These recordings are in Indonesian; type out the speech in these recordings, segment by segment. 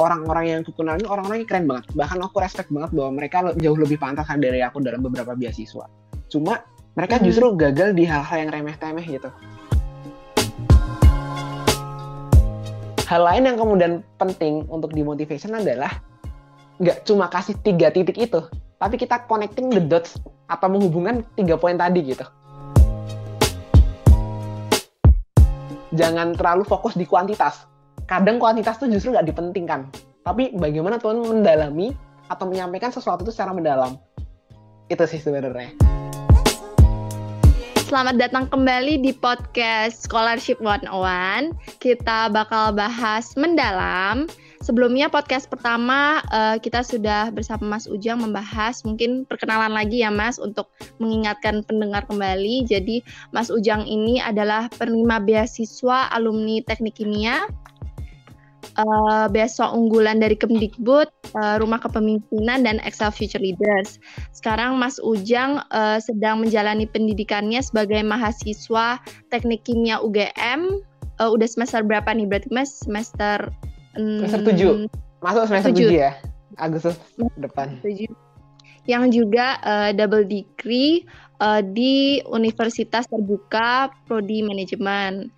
orang-orang yang aku kenal ini orang-orang yang keren banget. Bahkan aku respect banget bahwa mereka jauh lebih pantas dari aku dalam beberapa beasiswa. Cuma mereka hmm. justru gagal di hal-hal yang remeh-temeh gitu. Hal lain yang kemudian penting untuk dimotivation adalah nggak cuma kasih tiga titik itu, tapi kita connecting the dots atau menghubungkan tiga poin tadi gitu. Jangan terlalu fokus di kuantitas, kadang kuantitas itu justru nggak dipentingkan tapi bagaimana Tuhan mendalami atau menyampaikan sesuatu itu secara mendalam itu sih sebenarnya Selamat datang kembali di podcast Scholarship 101. Kita bakal bahas mendalam. Sebelumnya podcast pertama uh, kita sudah bersama Mas Ujang membahas mungkin perkenalan lagi ya Mas untuk mengingatkan pendengar kembali. Jadi Mas Ujang ini adalah penerima beasiswa alumni Teknik Kimia uh, beasiswa unggulan dari Kemdikbud, uh, Rumah Kepemimpinan dan Excel Future Leaders. Sekarang Mas Ujang uh, sedang menjalani pendidikannya sebagai mahasiswa Teknik Kimia UGM. Uh, udah semester berapa nih berarti Mas? Semester semester 7. Masuk semester 7, 7 ya. Agustus depan. 7. Yang juga uh, double degree uh, di Universitas Terbuka Prodi Manajemen.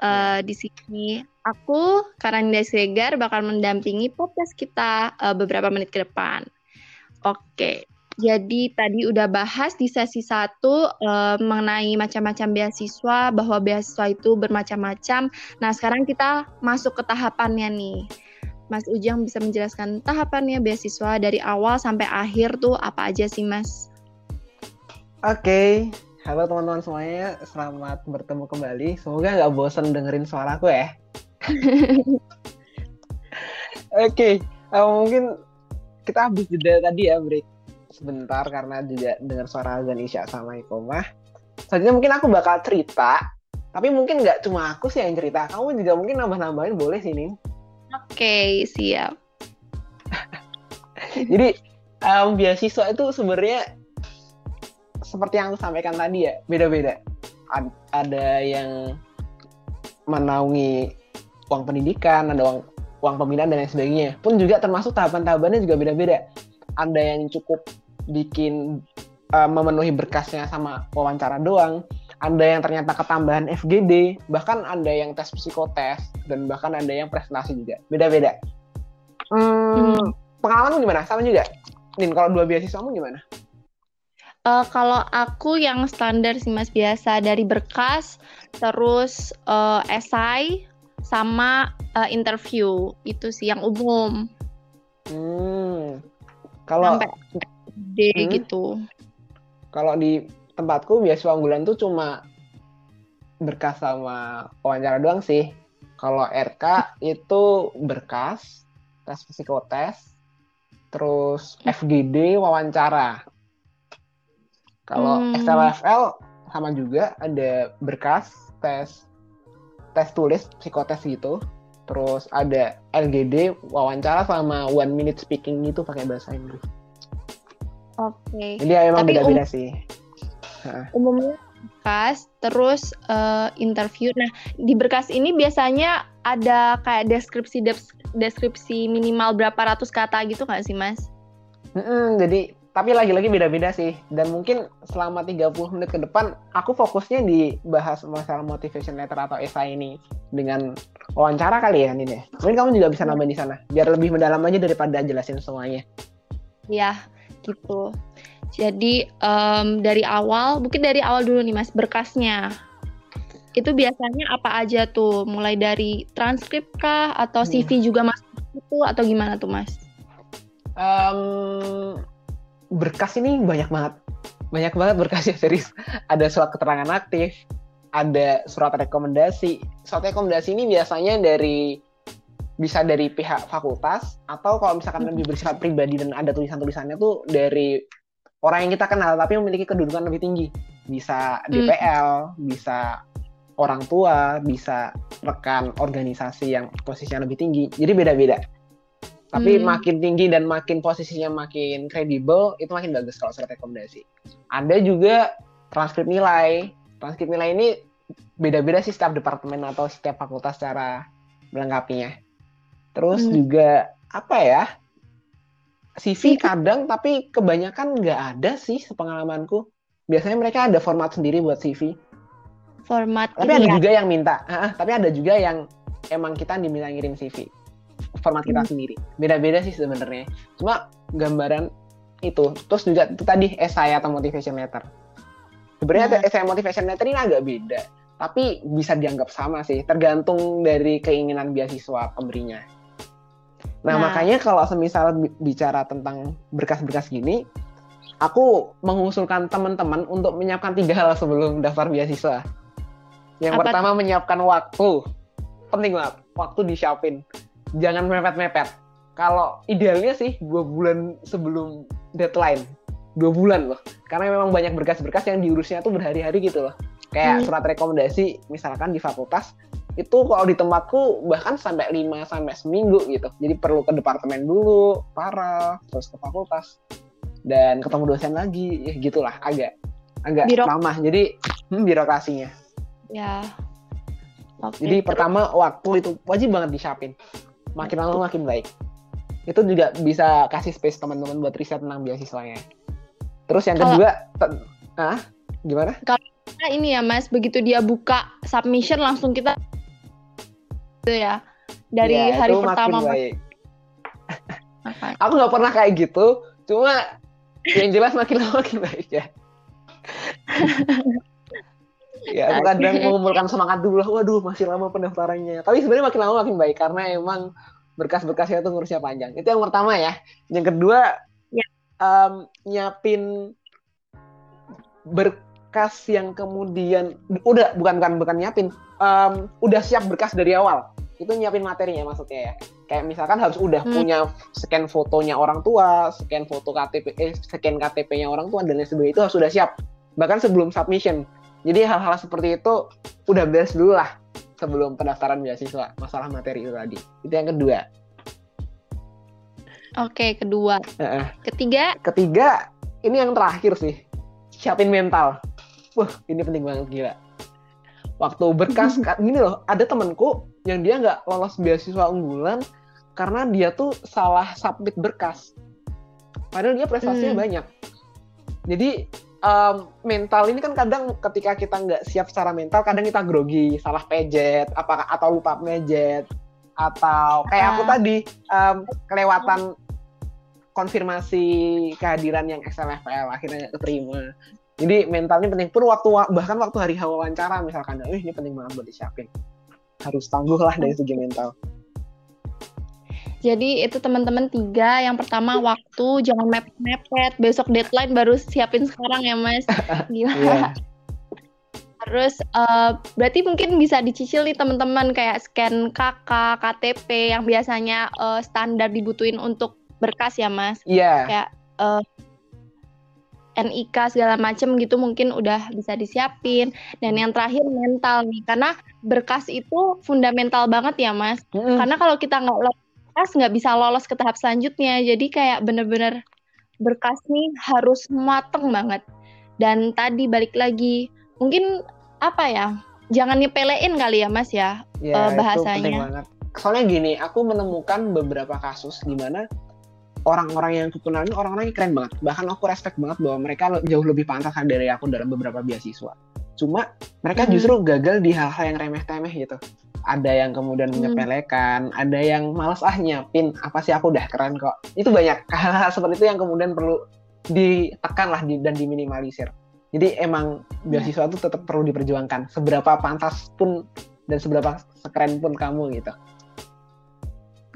Uh, di sini aku Karanda Siregar bakal mendampingi podcast kita uh, beberapa menit ke depan. Oke, jadi tadi udah bahas di sesi satu uh, mengenai macam-macam beasiswa, bahwa beasiswa itu bermacam-macam. Nah, sekarang kita masuk ke tahapannya nih. Mas Ujang bisa menjelaskan tahapannya beasiswa dari awal sampai akhir tuh apa aja sih, Mas? Oke, halo teman-teman semuanya, selamat bertemu kembali. Semoga nggak bosan dengerin suaraku ya. Oke, okay. uh, mungkin kita habis jeda tadi ya break sebentar karena juga dengar suara azan Isya sama Ikomah. Selanjutnya mungkin aku bakal cerita, tapi mungkin nggak cuma aku sih yang cerita. Kamu juga mungkin nambah-nambahin boleh sih, Nin. Oke, okay, siap. Jadi, um, beasiswa itu sebenarnya seperti yang aku sampaikan tadi ya, beda-beda. Ad ada yang menaungi uang pendidikan, ada uang uang pembinaan dan lain sebagainya. Pun juga termasuk tahapan-tahapannya juga beda-beda. Ada yang cukup bikin uh, memenuhi berkasnya sama wawancara doang. Ada yang ternyata ketambahan FGD, bahkan ada yang tes psikotes dan bahkan ada yang presentasi juga. Beda-beda. Hmm, hmm. Pengalamanmu gimana? Sama juga? Nin, kalau dua beasiswamu gimana? Uh, kalau aku yang standar sih mas biasa dari berkas, terus uh, esai, sama uh, interview itu sih yang umum. Hmm. Kalau sampai D hmm? gitu. Kalau di tempatku biasa unggulan tuh cuma berkas sama wawancara doang sih. Kalau RK itu berkas, tes psikotes, terus FGD wawancara. Kalau hmm. SLFL sama juga ada berkas, tes tes tulis psikotes gitu terus ada LGD wawancara sama one minute speaking gitu pakai bahasa Inggris oke okay. jadi emang beda-beda um, sih umumnya berkas terus uh, interview nah di berkas ini biasanya ada kayak deskripsi deskripsi minimal berapa ratus kata gitu nggak sih mas mm -mm, jadi tapi lagi-lagi beda-beda sih dan mungkin selama 30 menit ke depan aku fokusnya di bahas masalah motivation letter atau esai ini dengan wawancara kali ya Nini. Mungkin kamu juga bisa nambah di sana biar lebih mendalam aja daripada jelasin semuanya. Ya, gitu. Jadi um, dari awal, mungkin dari awal dulu nih Mas berkasnya. Itu biasanya apa aja tuh? Mulai dari transkrip kah atau CV hmm. juga masuk itu atau gimana tuh Mas? Um, berkas ini banyak banget banyak banget berkasnya serius ada surat keterangan aktif ada surat rekomendasi surat rekomendasi ini biasanya dari bisa dari pihak fakultas atau kalau misalkan lebih bersifat pribadi dan ada tulisan-tulisannya tuh dari orang yang kita kenal tapi memiliki kedudukan lebih tinggi bisa DPL hmm. bisa orang tua bisa rekan organisasi yang posisinya lebih tinggi jadi beda-beda tapi hmm. makin tinggi dan makin posisinya makin kredibel itu makin bagus kalau surat rekomendasi ada juga transkrip nilai transkrip nilai ini beda-beda sih setiap departemen atau setiap fakultas cara melengkapinya. Terus Hmm. juga apa ya? CV kadang tapi kebanyakan nggak ada sih sepengalamanku. Biasanya mereka ada format sendiri buat CV. Format Tapi ada ya. juga yang minta. Ah, tapi ada juga yang emang kita diminta ngirim CV. Format kita Hmm. sendiri. Beda-beda sih sebenarnya. Cuma gambaran itu. Terus juga itu tadi essay atau motivation letter. Sebenarnya Nah. essay motivation letter ini agak beda. Tapi bisa dianggap sama sih. Tergantung dari keinginan beasiswa pemberinya. Nah, Nah. makanya kalau semisal bi- bicara tentang berkas-berkas gini, aku mengusulkan teman-teman untuk menyiapkan tiga hal sebelum daftar beasiswa. Yang Apa pertama menyiapkan waktu. Penting banget, waktu disiapin. Jangan mepet-mepet. Kalau idealnya sih dua bulan sebelum deadline. Dua bulan loh. Karena memang banyak berkas-berkas yang diurusnya tuh berhari-hari gitu loh. Kayak Hmm. surat rekomendasi misalkan di fakultas itu kalau di tempatku bahkan sampai 5 sampai seminggu gitu. Jadi perlu ke departemen dulu, parah, terus ke fakultas dan ketemu dosen lagi, ya gitulah agak agak Birok- lama. Jadi hmm, birokrasinya. Ya. Oke. Jadi terus- pertama waktu itu wajib banget disiapin. Makin lama makin baik. Itu juga bisa kasih space teman-teman buat riset tentang beasiswanya. Terus yang Kalau- kedua, ah gimana? Nah, ini ya Mas, begitu dia buka submission langsung kita itu ya. Dari Ya, hari itu pertama makin baik. Aku nggak pernah kayak gitu, cuma yang jelas makin lama makin baik ya. ya, aku kadang mengumpulkan semangat dulu, waduh masih lama pendaftarannya. Tapi sebenarnya makin lama makin baik karena emang berkas-berkasnya itu ngurusnya panjang. Itu yang pertama ya. Yang kedua, Ya. em, nyiapin berkas yang kemudian udah bukan bukan bukan nyiapin, em, udah siap berkas dari awal. Itu nyiapin materinya maksudnya ya. Kayak misalkan harus udah Hmm. punya scan fotonya orang tua, scan foto KTP, eh, scan KTP-nya orang tua dan lain sebagainya itu harus sudah siap. Bahkan sebelum submission. Jadi hal-hal seperti itu udah beres dulu lah sebelum pendaftaran beasiswa. Masalah materi itu tadi. Itu yang kedua. Oke, kedua. Heeh. Ketiga, Ketiga, ini yang terakhir sih. Siapin mental. Wah, ini penting banget gila. Waktu berkas, ka- gini loh, ada temenku yang dia nggak lolos beasiswa unggulan karena dia tuh salah submit berkas. Padahal dia prestasinya Hmm. banyak. Jadi em, mental ini kan kadang ketika kita nggak siap secara mental, kadang kita grogi, salah pejet, apakah atau lupa pejet, atau kayak aku Ah. tadi em, kelewatan konfirmasi kehadiran yang XLFL akhirnya keterima. Jadi mentalnya penting pun waktu bahkan waktu hari wawancara misalkan, "Wih, ini penting banget buat disiapin. Harus tangguh lah dari segi mental. jadi itu teman-teman tiga. Yang pertama waktu, jangan mepet-mepet. Besok deadline baru siapin sekarang ya Mas. Gila. Iya. Terus eh, berarti mungkin bisa dicicil nih teman-teman kayak scan KK, KTP yang biasanya eh, standar dibutuhin untuk berkas ya Mas. Iya. Kayak eh, NIK segala macem gitu mungkin udah bisa disiapin. Dan yang terakhir mental nih karena berkas itu fundamental banget ya Mas. Mm-mm. Karena kalau kita nggak lolos berkas nggak bisa lolos ke tahap selanjutnya. Jadi kayak bener-bener berkas nih harus mateng banget. Dan tadi balik lagi mungkin apa ya? Jangan nyepelein kali ya Mas ya. Ya, eh, itu bahasanya. penting banget. Soalnya gini, aku menemukan beberapa kasus di mana orang-orang yang aku kenal ini orang-orang yang keren banget. Bahkan aku respect banget bahwa mereka jauh lebih pantas dari aku dalam beberapa beasiswa. Cuma mereka Mhm. justru gagal di hal-hal yang remeh-temeh gitu. Ada yang kemudian Hmm. menyepelekan, ada yang males ah nyiapin, apa sih aku udah keren kok. Itu banyak hal-hal seperti itu yang kemudian perlu ditekan lah di- dan diminimalisir. Jadi emang beasiswa itu tetap perlu diperjuangkan. Seberapa pantas pun dan seberapa sekeren pun kamu gitu.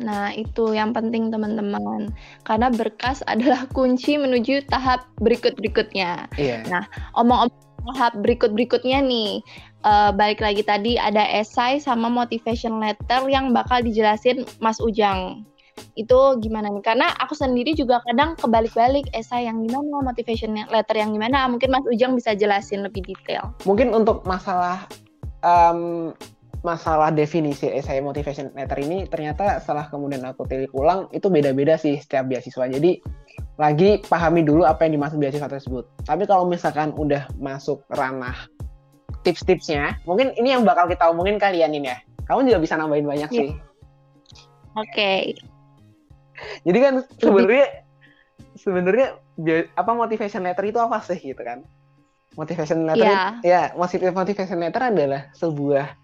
Nah, itu yang penting teman-teman. Karena berkas adalah kunci menuju tahap berikut-berikutnya. Iya. Omong-omong tahap berikut-berikutnya nih, eh, balik lagi tadi ada esai sama motivation letter yang bakal dijelasin Mas Ujang. Itu gimana nih? Karena aku sendiri juga kadang kebalik-balik esai yang gimana, motivation letter yang gimana. Mungkin Mas Ujang bisa jelasin lebih detail. Mungkin untuk masalah em, masalah definisi essay motivation letter ini ternyata setelah kemudian aku tilik ulang itu beda-beda sih setiap beasiswa. Jadi lagi pahami dulu apa yang dimaksud beasiswa tersebut. Tapi kalau misalkan udah masuk ranah tips-tipsnya. Mungkin ini yang bakal kita omongin kalian ini ya. Kamu juga bisa nambahin banyak Iya. sih. Oke. Jadi kan sebenarnya sebenarnya apa motivation letter itu apa sih gitu kan? Motivation letter Iya. ya, motiv- motivation letter adalah sebuah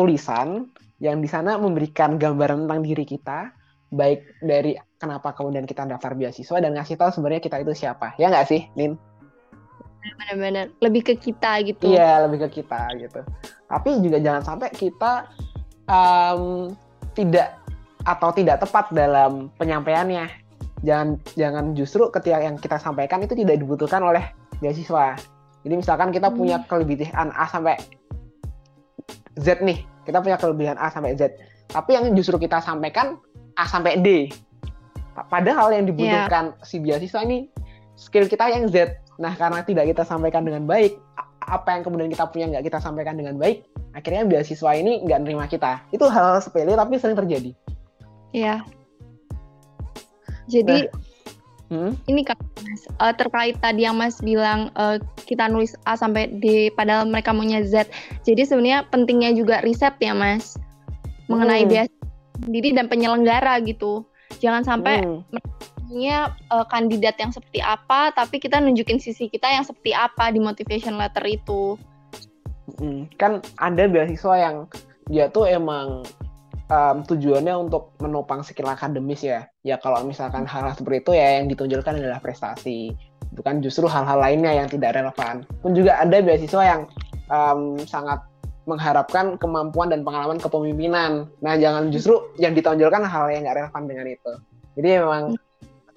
tulisan yang di sana memberikan gambaran tentang diri kita, baik dari kenapa kemudian kita daftar beasiswa dan ngasih tahu sebenarnya kita itu siapa. Ya nggak sih, Nin? Benar-benar lebih ke kita gitu. Iya, lebih ke kita gitu. Tapi juga jangan sampai kita em, tidak atau tidak tepat dalam penyampaiannya. Jangan jangan justru ketika yang kita sampaikan itu tidak dibutuhkan oleh beasiswa. Jadi misalkan kita Hmm. punya kelebihan A sampai Z nih, kita punya kelebihan A sampai Z. Tapi yang justru kita sampaikan A sampai D. Pa- Padahal yang dibutuhkan si beasiswa ini skill kita yang Z. Nah, karena tidak kita sampaikan dengan baik, apa yang kemudian kita punya nggak kita sampaikan dengan baik, akhirnya beasiswa ini nggak nerima kita. Itu hal, hal sepele tapi sering terjadi. Iya. Jadi Hmm? ini kan Mas, eh, terkait tadi yang Mas bilang eh, kita nulis A sampai D padahal mereka maunya Z. Jadi sebenarnya pentingnya juga riset ya Mas mengenai Hmm. beasiswa sendiri dan penyelenggara gitu. Jangan sampai Hmm. punya eh, kandidat yang seperti apa tapi kita nunjukin sisi kita yang seperti apa di motivation letter itu. Hmm. Kan ada beasiswa yang dia tuh emang em, tujuannya untuk menopang skill akademis ya. Ya kalau misalkan hal-hal seperti itu ya yang ditonjolkan adalah prestasi, bukan justru hal-hal lainnya yang tidak relevan. Pun juga ada beasiswa yang em, sangat mengharapkan kemampuan dan pengalaman kepemimpinan. Nah jangan justru yang ditonjolkan hal yang nggak relevan dengan itu. Jadi memang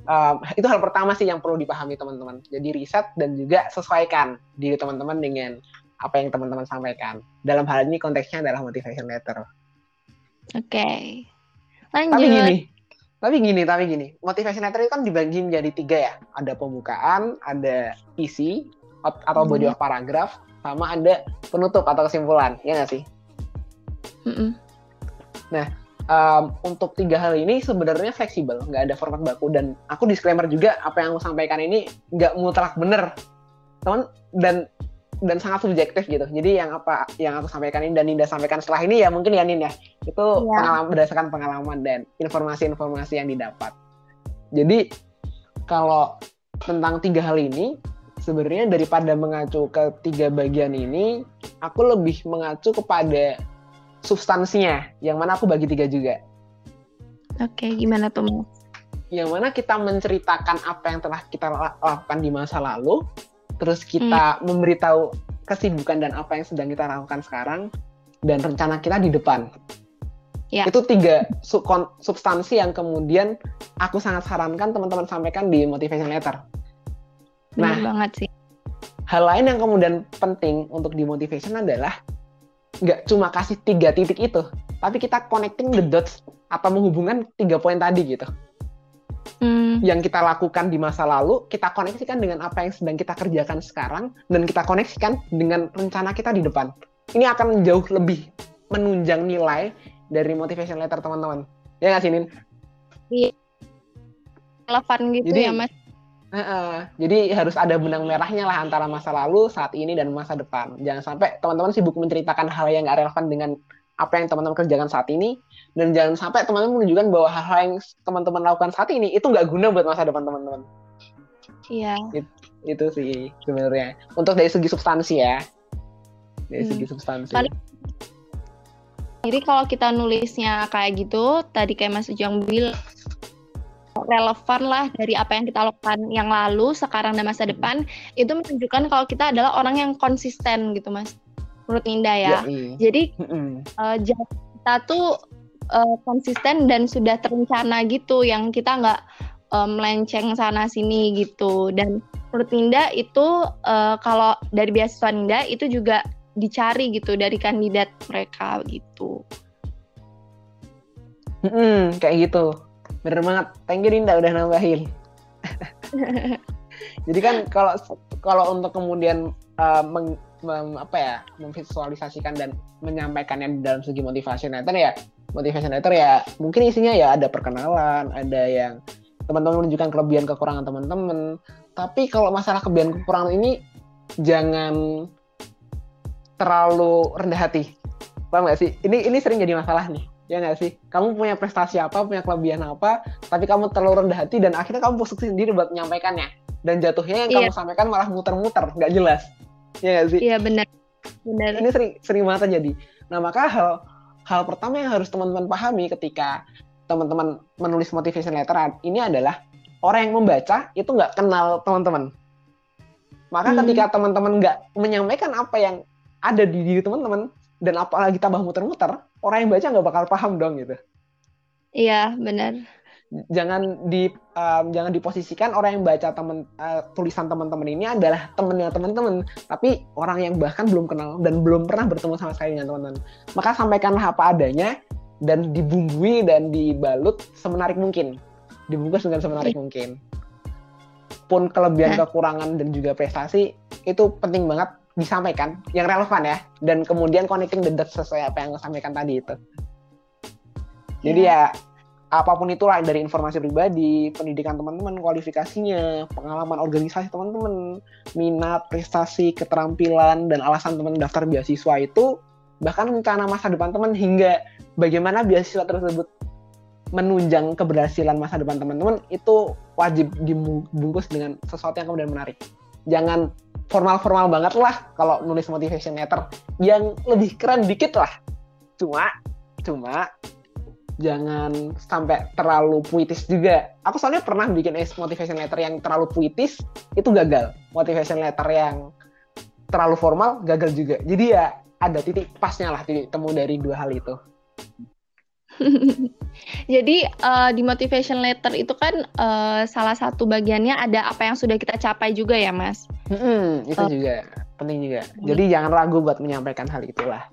em, itu hal pertama sih yang perlu dipahami teman-teman. Jadi riset dan juga sesuaikan diri teman-teman dengan apa yang teman-teman sampaikan. Dalam hal ini konteksnya adalah motivation letter. Oke. Tapi Lanjut. gini, tapi gini, tapi gini. Motivation letter itu kan dibagi menjadi tiga ya. Ada pembukaan, ada isi atau body Hmm. of paragraph, sama ada penutup atau kesimpulan. Ya nggak sih? Mm-mm. Um, untuk tiga hal ini sebenarnya fleksibel, nggak ada format baku dan aku disclaimer juga apa yang aku sampaikan ini nggak mutlak bener, teman dan dan sangat subjektif gitu. Jadi yang apa yang aku sampaikan ini dan Ninda sampaikan setelah ini ya mungkin ya Nin ya itu Iya. pengalaman berdasarkan pengalaman dan informasi-informasi yang didapat. Jadi kalau tentang tiga hal ini sebenarnya daripada mengacu ke tiga bagian ini, aku lebih mengacu kepada substansinya, yang mana aku bagi tiga juga. Oke, gimana tuh? Yang mana kita menceritakan apa yang telah kita la- lakukan di masa lalu, terus kita memberitahu kesibukan dan apa yang sedang kita lakukan sekarang, dan rencana kita di depan. Ya. Itu tiga substansi yang kemudian aku sangat sarankan teman-teman sampaikan di motivation letter. Benar Nah. banget sih. Hal lain yang kemudian penting untuk di motivation adalah nggak cuma kasih tiga titik itu, tapi kita connecting the dots atau menghubungkan tiga poin tadi gitu. Hmm, Yang kita lakukan di masa lalu, kita koneksikan dengan apa yang sedang kita kerjakan sekarang, dan kita koneksikan dengan rencana kita di depan. Ini akan jauh lebih menunjang nilai dari motivation letter teman-teman. Ya nggak sih, Nin? relevan gitu Jadi- ya Mas. Heeh. jadi harus ada benang merahnya lah antara masa lalu, saat ini, dan masa depan. Jangan sampai teman-teman sibuk menceritakan hal yang nggak relevan dengan apa yang teman-teman kerjakan saat ini, dan jangan sampai teman-teman menunjukkan bahwa hal-hal yang teman-teman lakukan saat ini itu nggak guna buat masa depan teman-teman. Iya. Itu sih sebenarnya. Untuk dari segi substansi ya. Dari Hmm. segi substansi. Paling- Jadi kalau kita nulisnya kayak gitu, tadi kayak Mas Ujang bilang relevan lah dari apa yang kita lakukan yang lalu, sekarang dan masa depan, itu menunjukkan kalau kita adalah orang yang konsisten gitu Mas. Menurut Ninda ya. Yoi. Jadi Mm-mm. eh, jalan kita tuh eh, konsisten dan sudah terencana gitu, yang kita nggak eh, melenceng sana sini gitu. Dan menurut Ninda itu eh, kalau dari beasiswa Ninda itu juga dicari gitu dari kandidat mereka gitu. Mm-mm, kayak gitu. Bener banget. Thank you Dinda udah nambahin. Jadi kan kalau kalau untuk kemudian uh, meng- mem- apa ya memvisualisasikan dan menyampaikannya di dalam segi motivation letter ya motivation letter ya mungkin isinya ya ada perkenalan, ada yang teman-teman menunjukkan kelebihan kekurangan teman-teman. Tapi kalau masalah kelebihan kekurangan ini jangan terlalu rendah hati. Paham nggak sih? Ini ini sering jadi masalah nih. Ya nggak sih? Kamu punya prestasi apa, punya kelebihan apa, tapi kamu terlalu rendah hati dan akhirnya kamu pusing sendiri buat menyampaikannya. Dan jatuhnya yang iya. kamu sampaikan malah muter-muter, nggak jelas. Ya nggak sih? Iya benar. Benar. Ini sering sering banget terjadi. Nah maka hal hal pertama yang harus teman-teman pahami ketika teman-teman menulis motivation letter ini adalah orang yang membaca itu nggak kenal teman-teman. Maka hmm. ketika teman-teman nggak menyampaikan apa yang ada di diri teman-teman dan apalagi tambah muter-muter, orang yang baca nggak bakal paham dong gitu. Iya benar. Jangan di um, jangan diposisikan orang yang baca temen uh, tulisan teman-teman ini adalah temennya teman-teman, tapi orang yang bahkan belum kenal dan belum pernah bertemu sama sekali dengan teman-teman. Maka sampaikanlah apa adanya dan dibumbui dan dibalut semenarik mungkin dibungkus dengan semenarik iya. mungkin pun kelebihan nah. kekurangan dan juga prestasi itu penting banget disampaikan yang relevan ya dan kemudian connecting the dots sesuai apa yang sampaikan tadi itu jadi yeah. ya apa pun itulah dari informasi pribadi, pendidikan teman-teman, kualifikasinya, pengalaman organisasi teman-teman, minat, prestasi, keterampilan, dan alasan teman daftar beasiswa itu, bahkan rencana masa depan teman hingga bagaimana beasiswa tersebut menunjang keberhasilan masa depan teman-teman itu wajib dibungkus dengan sesuatu yang kemudian menarik. Jangan formal-formal banget lah kalau nulis motivation letter. Yang lebih keren dikit lah. Cuma, cuma jangan sampai terlalu puitis juga. Aku soalnya pernah bikin motivation letter yang terlalu puitis, itu gagal. Motivation letter yang terlalu formal, gagal juga. Jadi ya ada titik pasnya lah, titik temu dari dua hal itu. Jadi uh, di motivation letter itu kan uh, salah satu bagiannya ada apa yang sudah kita capai juga ya, Mas. Hmm, itu uh, juga penting juga. Jadi jangan ragu buat menyampaikan hal itulah.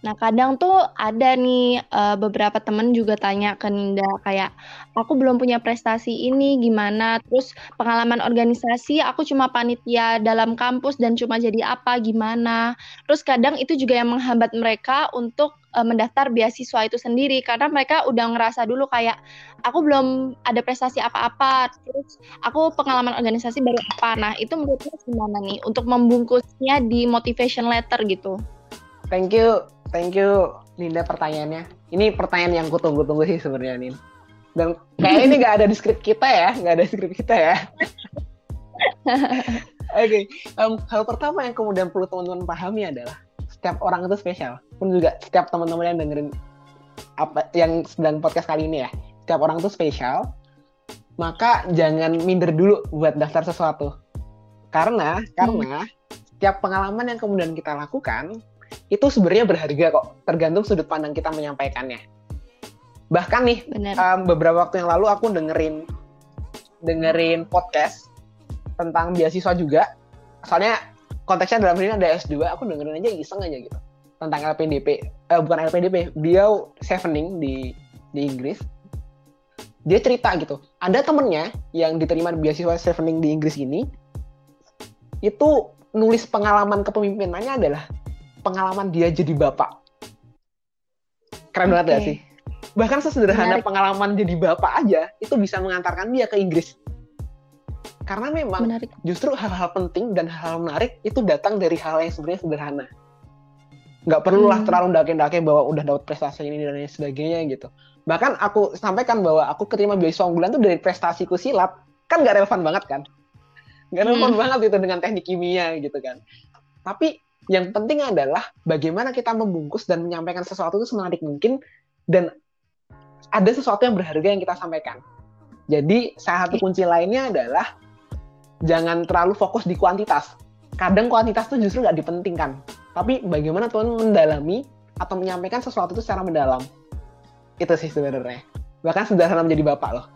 Nah, kadang tuh ada nih uh, beberapa temen juga tanya ke Ninda kayak aku belum punya prestasi ini gimana? Terus pengalaman organisasi aku cuma panitia dalam kampus dan cuma jadi apa gimana? Terus kadang itu juga yang menghambat mereka untuk uh, mendaftar beasiswa itu sendiri karena mereka udah ngerasa dulu kayak aku belum ada prestasi apa-apa. Terus aku pengalaman organisasi baru apa? Nah, itu menurutnya gimana nih untuk membungkusnya di motivation letter gitu? Thank you thank you Linda pertanyaannya. Ini pertanyaan yang kutunggu-tunggu sih sebenarnya Nin. Dan kayak ini nggak ada di skrip kita ya, nggak ada di skrip kita ya. Oke, okay. um, hal pertama yang kemudian perlu teman-teman pahami adalah setiap orang itu spesial. Pun juga setiap teman-teman yang dengerin apa yang sedang podcast kali ini ya, setiap orang itu spesial. Maka jangan minder dulu buat daftar sesuatu. Karena hmm. karena setiap pengalaman yang kemudian kita lakukan itu sebenarnya berharga kok, tergantung sudut pandang kita menyampaikannya. Bahkan nih, Um, beberapa waktu yang lalu aku dengerin dengerin podcast tentang beasiswa juga. Soalnya konteksnya dalam ini ada S2, aku dengerin aja iseng aja gitu. Tentang LPDP, eh, bukan LPDP, dia Sevening di di Inggris. Dia cerita gitu, ada temennya yang diterima beasiswa Sevening di Inggris ini, itu nulis pengalaman kepemimpinannya adalah pengalaman dia jadi bapak. Keren okay. banget gak sih? Bahkan sesederhana Menarik. pengalaman jadi bapak aja itu bisa mengantarkan dia ke Inggris. Karena memang Menarik. justru hal-hal penting dan hal, hal menarik itu datang dari hal yang sebenarnya sederhana. Nggak perlulah hmm. terlalu dake-dake bahwa udah dapat prestasi ini dan lain sebagainya gitu. Bahkan aku sampaikan bahwa aku keterima beasiswa unggulan tuh dari prestasiku silat. Kan nggak relevan banget kan? Nggak relevan hmm. banget itu dengan teknik kimia gitu kan. Tapi yang penting adalah bagaimana kita membungkus dan menyampaikan sesuatu itu semenarik mungkin dan ada sesuatu yang berharga yang kita sampaikan. Jadi salah satu kunci lainnya adalah jangan terlalu fokus di kuantitas. Kadang kuantitas itu justru nggak dipentingkan. Tapi bagaimana Tuhan mendalami atau menyampaikan sesuatu itu secara mendalam. Itu sih sebenarnya. Bahkan sederhana menjadi bapak loh.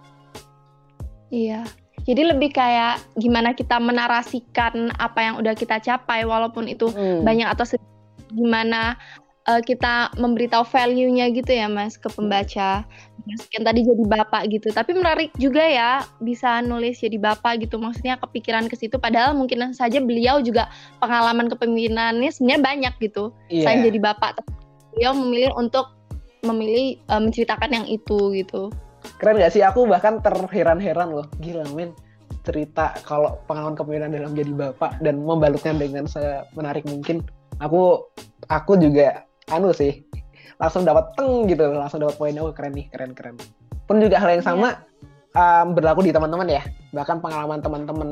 Iya, jadi lebih kayak gimana kita menarasikan apa yang udah kita capai walaupun itu hmm. banyak atau sedikit gimana uh, kita memberitahu value-nya gitu ya Mas ke pembaca. Yang tadi jadi bapak gitu. Tapi menarik juga ya bisa nulis jadi bapak gitu. Maksudnya kepikiran ke situ padahal mungkin saja beliau juga pengalaman kepemimpinannya sebenarnya banyak gitu. Yeah. Saya jadi bapak beliau memilih untuk memilih uh, menceritakan yang itu gitu keren gak sih? Aku bahkan terheran-heran loh. Gila men cerita kalau pengalaman kepemimpinan dalam jadi bapak dan membalutnya dengan semenarik mungkin Aku aku juga anu sih langsung dapat teng gitu langsung dapat poin oh keren nih keren keren. Pun juga hal yang sama yeah. um, berlaku di teman-teman ya. Bahkan pengalaman teman-teman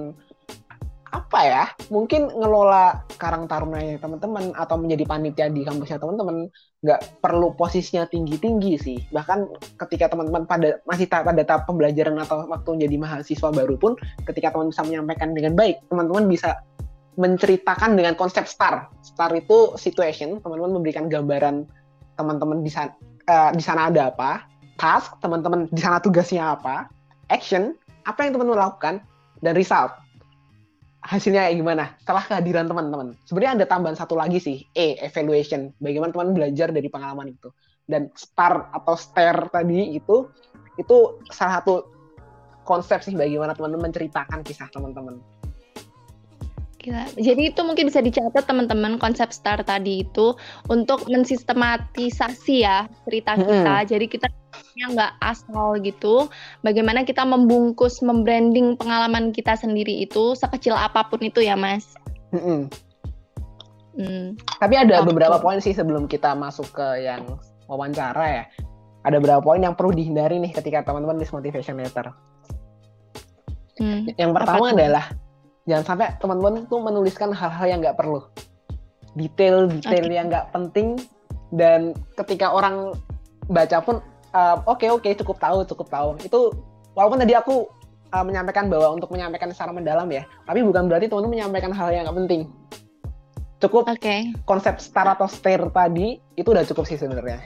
apa ya mungkin ngelola karang taruna ya teman-teman atau menjadi panitia di kampusnya teman-teman nggak perlu posisinya tinggi-tinggi sih. Bahkan ketika teman-teman pada masih pada tahap pembelajaran atau waktu menjadi mahasiswa baru pun ketika teman bisa menyampaikan dengan baik teman-teman bisa menceritakan dengan konsep STAR. STAR itu situation teman-teman memberikan gambaran teman-teman di sana uh, di sana ada apa task teman-teman di sana tugasnya apa action apa yang teman-teman lakukan dan result hasilnya kayak gimana setelah kehadiran teman-teman. Sebenarnya ada tambahan satu lagi sih, E, evaluation. Bagaimana teman belajar dari pengalaman itu. Dan STAR atau STAR tadi itu itu salah satu konsep sih bagaimana teman-teman menceritakan kisah teman-teman. Gila. Jadi itu mungkin bisa dicatat teman-teman konsep STAR tadi itu untuk mensistematisasi ya cerita kita. Hmm. Jadi kita yang nggak asal gitu. Bagaimana kita membungkus, membranding pengalaman kita sendiri itu sekecil apa pun itu ya, Mas. Hmm. Hmm. Tapi ada okay. beberapa poin sih sebelum kita masuk ke yang wawancara ya. Ada beberapa poin yang perlu dihindari nih ketika teman-teman nulis motivation letter. Hmm. Yang pertama adalah jangan sampai teman-teman tuh menuliskan hal-hal yang nggak perlu detail-detail okay. yang nggak penting dan ketika orang baca pun uh, oke okay, oke okay, cukup tahu cukup tahu. Itu walaupun tadi aku uh, menyampaikan bahwa untuk menyampaikan secara mendalam ya tapi bukan berarti teman-teman menyampaikan hal yang nggak penting. Cukup okay. konsep star atau stare tadi itu udah cukup sih sebenarnya.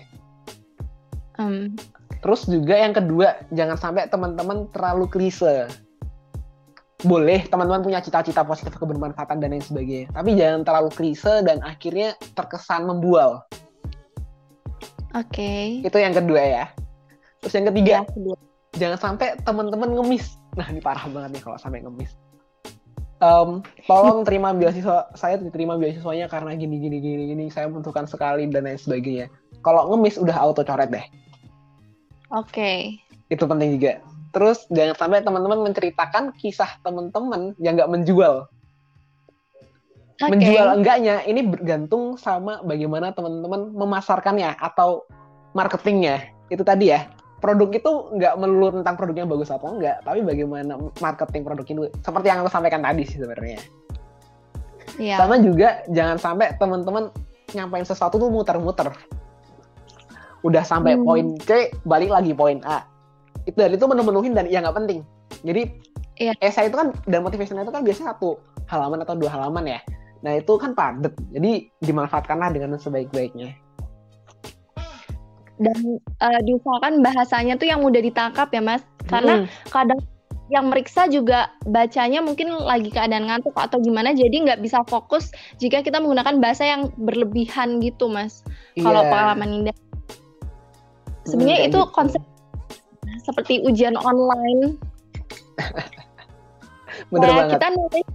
Um. terus juga yang kedua jangan sampai teman-teman terlalu klise. Boleh teman-teman punya cita-cita positif kebermanfaatan dan lain sebagainya tapi jangan terlalu klise dan akhirnya terkesan membual oke okay. itu yang kedua ya terus yang ketiga ya, kedua. jangan sampai teman-teman ngemis nah ini parah banget nih kalau sampai ngemis um, tolong terima beasiswa saya diterima beasiswanya karena gini gini gini gini saya membutuhkan sekali dan lain sebagainya kalau ngemis udah auto coret deh oke okay. itu penting juga Terus jangan sampai teman-teman menceritakan kisah teman-teman yang nggak menjual. Okay. Menjual enggaknya ini bergantung sama bagaimana teman-teman memasarkannya atau marketingnya. Itu tadi ya. Produk itu nggak melulu tentang produknya bagus atau enggak, tapi bagaimana marketing produk itu. Seperti yang aku sampaikan tadi sih sebenarnya. Yeah. Sama juga jangan sampai teman-teman nyampain sesuatu tuh muter-muter. Udah sampai hmm. poin C, balik lagi poin A itu dari itu memenuhin dan ya nggak penting jadi iya. esai itu kan dan motivation itu kan biasanya satu halaman atau dua halaman ya nah itu kan padat jadi dimanfaatkanlah dengan sebaik-baiknya dan uh, diusahakan bahasanya tuh yang mudah ditangkap ya mas karena hmm. kadang yang meriksa juga bacanya mungkin lagi keadaan ngantuk atau gimana jadi nggak bisa fokus jika kita menggunakan bahasa yang berlebihan gitu mas yeah. kalau pengalaman indah sebenarnya hmm, itu gitu. konsep seperti ujian online. Bener nah, banget. Kita nulis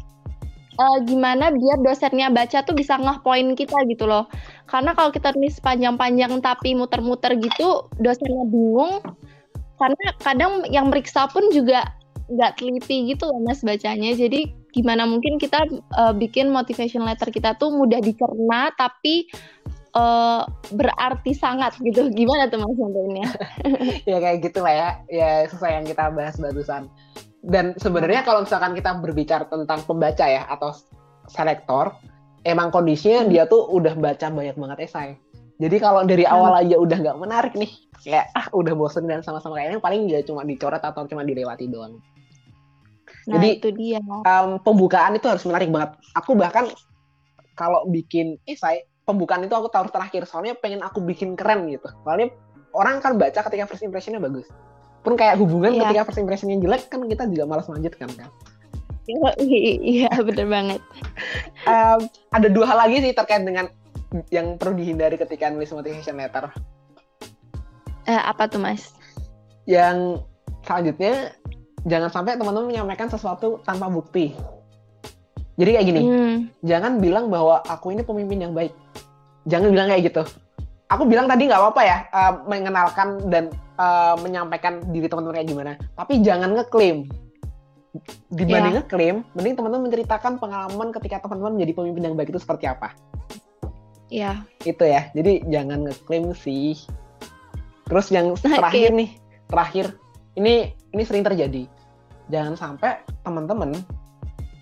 uh, gimana biar dosennya baca tuh bisa ngeh poin kita gitu loh. Karena kalau kita nulis panjang-panjang tapi muter-muter gitu, dosennya bingung. Karena kadang yang meriksa pun juga nggak teliti gitu loh mas bacanya. Jadi gimana mungkin kita uh, bikin motivation letter kita tuh mudah dicerna tapi uh, berarti sangat gitu. Gimana tuh Mas contohnya? ya kayak gitu lah ya. Ya sesuai yang kita bahas barusan. Dan sebenarnya kalau misalkan kita berbicara tentang pembaca ya atau selektor, emang kondisinya hmm. dia tuh udah baca banyak banget esai. Jadi kalau dari hmm. awal aja udah nggak menarik nih, kayak ah udah bosen dan sama-sama kayaknya paling dia cuma dicoret atau cuma dilewati doang. Nah, Jadi itu dia. Um, pembukaan itu harus menarik banget. Aku bahkan kalau bikin esai pembukaan itu aku taruh terakhir soalnya pengen aku bikin keren gitu soalnya orang kan baca ketika first impressionnya bagus pun kayak hubungan yeah. ketika first impressionnya jelek kan kita juga malas melanjutkan kan iya bener banget um, ada dua hal lagi sih terkait dengan yang perlu dihindari ketika nulis motivation letter uh, apa tuh mas yang selanjutnya jangan sampai teman-teman menyampaikan sesuatu tanpa bukti jadi kayak gini, hmm. jangan bilang bahwa aku ini pemimpin yang baik. Jangan bilang kayak gitu. Aku bilang tadi nggak apa-apa ya, uh, mengenalkan dan uh, menyampaikan diri teman-teman kayak gimana. Tapi jangan ngeklaim. Dibanding yeah. ngeklaim, mending teman-teman menceritakan pengalaman ketika teman-teman menjadi pemimpin yang baik itu seperti apa. Iya. Itu ya. Jadi jangan ngeklaim sih. Terus yang terakhir nih, terakhir ini ini sering terjadi. Jangan sampai teman-teman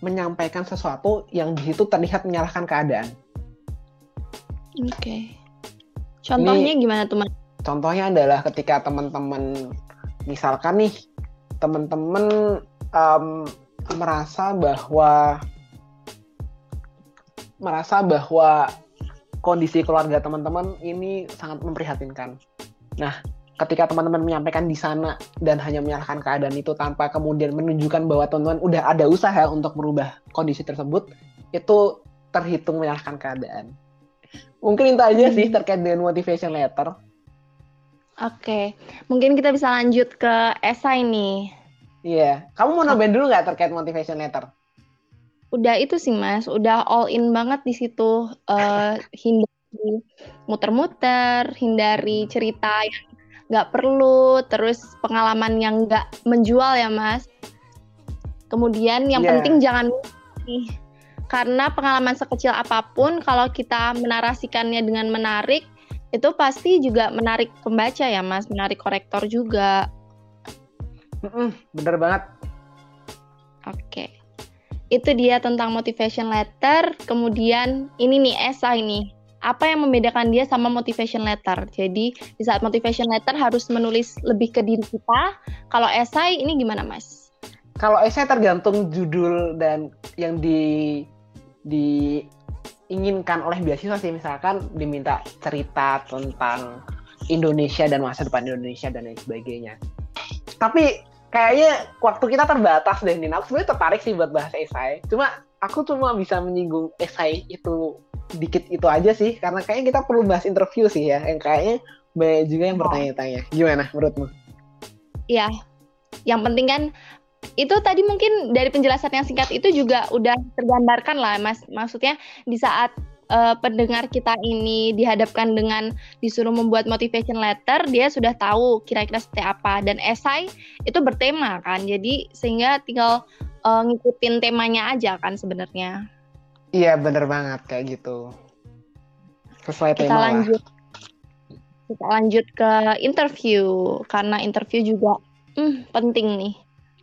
menyampaikan sesuatu yang di situ terlihat menyalahkan keadaan. Oke. Okay. Contohnya ini, gimana tuh, Mas? Contohnya adalah ketika teman-teman misalkan nih teman-teman um, merasa bahwa merasa bahwa kondisi keluarga teman-teman ini sangat memprihatinkan. Nah, ketika teman-teman menyampaikan di sana dan hanya menyalahkan keadaan itu tanpa kemudian menunjukkan bahwa teman-teman udah ada usaha untuk merubah kondisi tersebut, itu terhitung menyalahkan keadaan. Mungkin itu aja sih hmm. terkait dengan motivation letter. Oke, mungkin kita bisa lanjut ke esai nih. Iya, kamu mau nambahin dulu nggak terkait motivation letter? Udah itu sih mas, udah all in banget di situ. Uh, hindari muter-muter, hindari cerita yang nggak perlu, terus pengalaman yang nggak menjual ya mas. Kemudian yang yeah. penting jangan nih, karena pengalaman sekecil apa pun kalau kita menarasikannya dengan menarik itu pasti juga menarik pembaca ya mas, menarik korektor juga. Mm-mm, bener banget. Oke, itu dia tentang motivation letter. Kemudian ini nih esai nih, apa yang membedakan dia sama motivation letter? Jadi di saat motivation letter harus menulis lebih ke diri kita. Kalau esai ini gimana mas? Kalau esai tergantung judul dan yang di diinginkan oleh beasiswa sih misalkan diminta cerita tentang Indonesia dan masa depan Indonesia dan lain sebagainya. Tapi kayaknya waktu kita terbatas deh Nina. Aku sebenarnya tertarik sih buat bahas esai. Cuma aku cuma bisa menyinggung esai itu dikit itu aja sih karena kayaknya kita perlu bahas interview sih ya. Yang kayaknya banyak juga yang oh. bertanya-tanya. Gimana menurutmu? Iya. Yang penting kan itu tadi mungkin dari penjelasan yang singkat itu juga udah tergambarkan lah mas. Maksudnya di saat uh, pendengar kita ini dihadapkan dengan disuruh membuat motivation letter dia sudah tahu kira-kira seperti apa. Dan esai itu bertema kan jadi sehingga tinggal uh, ngikutin temanya aja kan sebenarnya. Iya bener banget kayak gitu. Sesuai kita tema lanjut. Lah. kita lanjut ke interview karena interview juga hmm, penting nih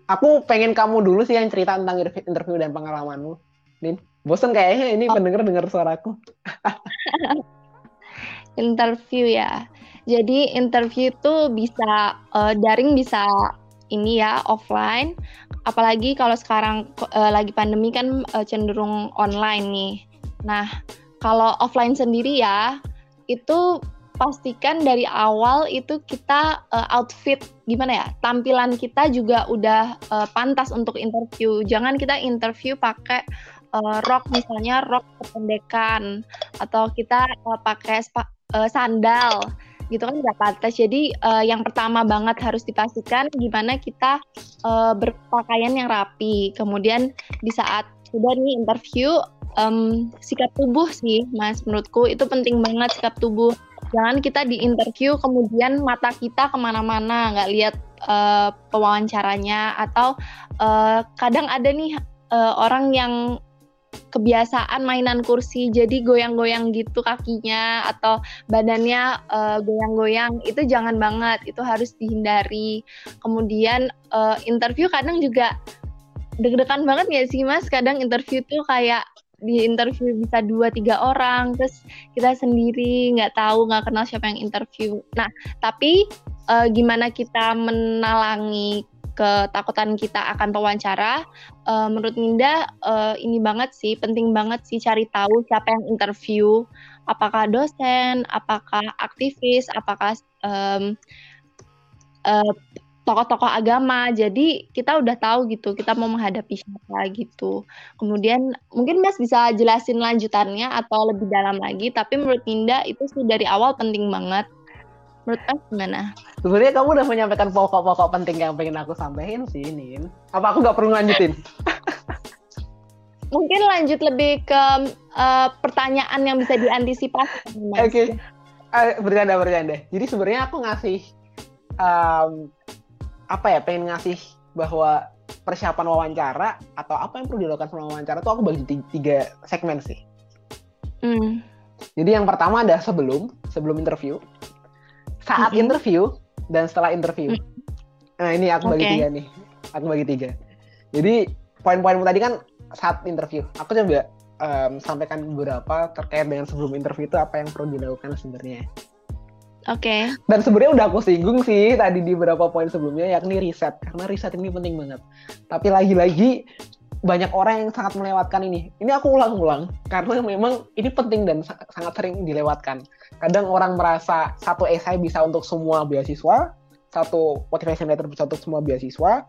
aku pengen kamu dulu sih yang cerita tentang interview dan pengalamanmu. Din, bosan kayaknya ini oh. pendengar dengar suaraku. interview ya. Jadi interview itu bisa uh, daring bisa ini ya offline. Apalagi kalau sekarang uh, lagi pandemi kan uh, cenderung online nih. Nah, kalau offline sendiri ya itu pastikan dari awal itu kita uh, outfit gimana ya tampilan kita juga udah uh, pantas untuk interview. Jangan kita interview pakai uh, rok misalnya rok kependekan atau kita uh, pakai uh, sandal gitu kan nggak pantas. Jadi uh, yang pertama banget harus dipastikan gimana kita uh, berpakaian yang rapi. Kemudian di saat sudah nih interview um, sikap tubuh sih mas menurutku itu penting banget sikap tubuh jangan kita di interview kemudian mata kita ke mana-mana nggak lihat uh, pewawancaranya atau uh, kadang ada nih uh, orang yang kebiasaan mainan kursi jadi goyang-goyang gitu kakinya atau badannya uh, goyang-goyang itu jangan banget itu harus dihindari. Kemudian uh, interview kadang juga deg-degan banget ya sih mas? Kadang interview tuh kayak di interview bisa dua tiga orang terus kita sendiri nggak tahu nggak kenal siapa yang interview. Nah tapi uh, gimana kita menalangi ketakutan kita akan pewawancara? Uh, menurut Minda uh, ini banget sih penting banget sih cari tahu siapa yang interview. Apakah dosen apakah aktivis apakah um, uh, tokoh-tokoh agama. Jadi kita udah tahu gitu, kita mau menghadapi siapa gitu. Kemudian mungkin Mas bisa jelasin lanjutannya atau lebih dalam lagi, tapi menurut Ninda itu sih dari awal penting banget. Menurut Mas gimana? Sebenarnya kamu udah menyampaikan pokok-pokok penting yang pengen aku sampaikan sih, Nin. Apa aku nggak perlu lanjutin? mungkin lanjut lebih ke uh, pertanyaan yang bisa diantisipasi. Oke, okay. uh, bercanda bercanda. Jadi sebenarnya aku ngasih um, apa ya pengen ngasih bahwa persiapan wawancara atau apa yang perlu dilakukan selama wawancara tuh aku bagi tiga segmen sih. Mm. Jadi yang pertama ada sebelum sebelum interview, saat Mm-mm. interview dan setelah interview. Mm. Nah ini aku bagi Oke. tiga nih, aku bagi tiga. Jadi poin-poinmu tadi kan saat interview. Aku coba em, sampaikan beberapa terkait dengan sebelum interview itu apa yang perlu dilakukan sebenarnya. Oke. Dan sebenarnya udah aku singgung sih tadi di beberapa poin sebelumnya yakni riset karena riset ini penting banget. Tapi lagi-lagi banyak orang yang sangat melewatkan ini. Ini aku ulang-ulang karena memang ini penting dan sa- sangat sering dilewatkan. Kadang orang merasa satu esai bisa untuk semua beasiswa, satu motivation letter bisa untuk semua beasiswa,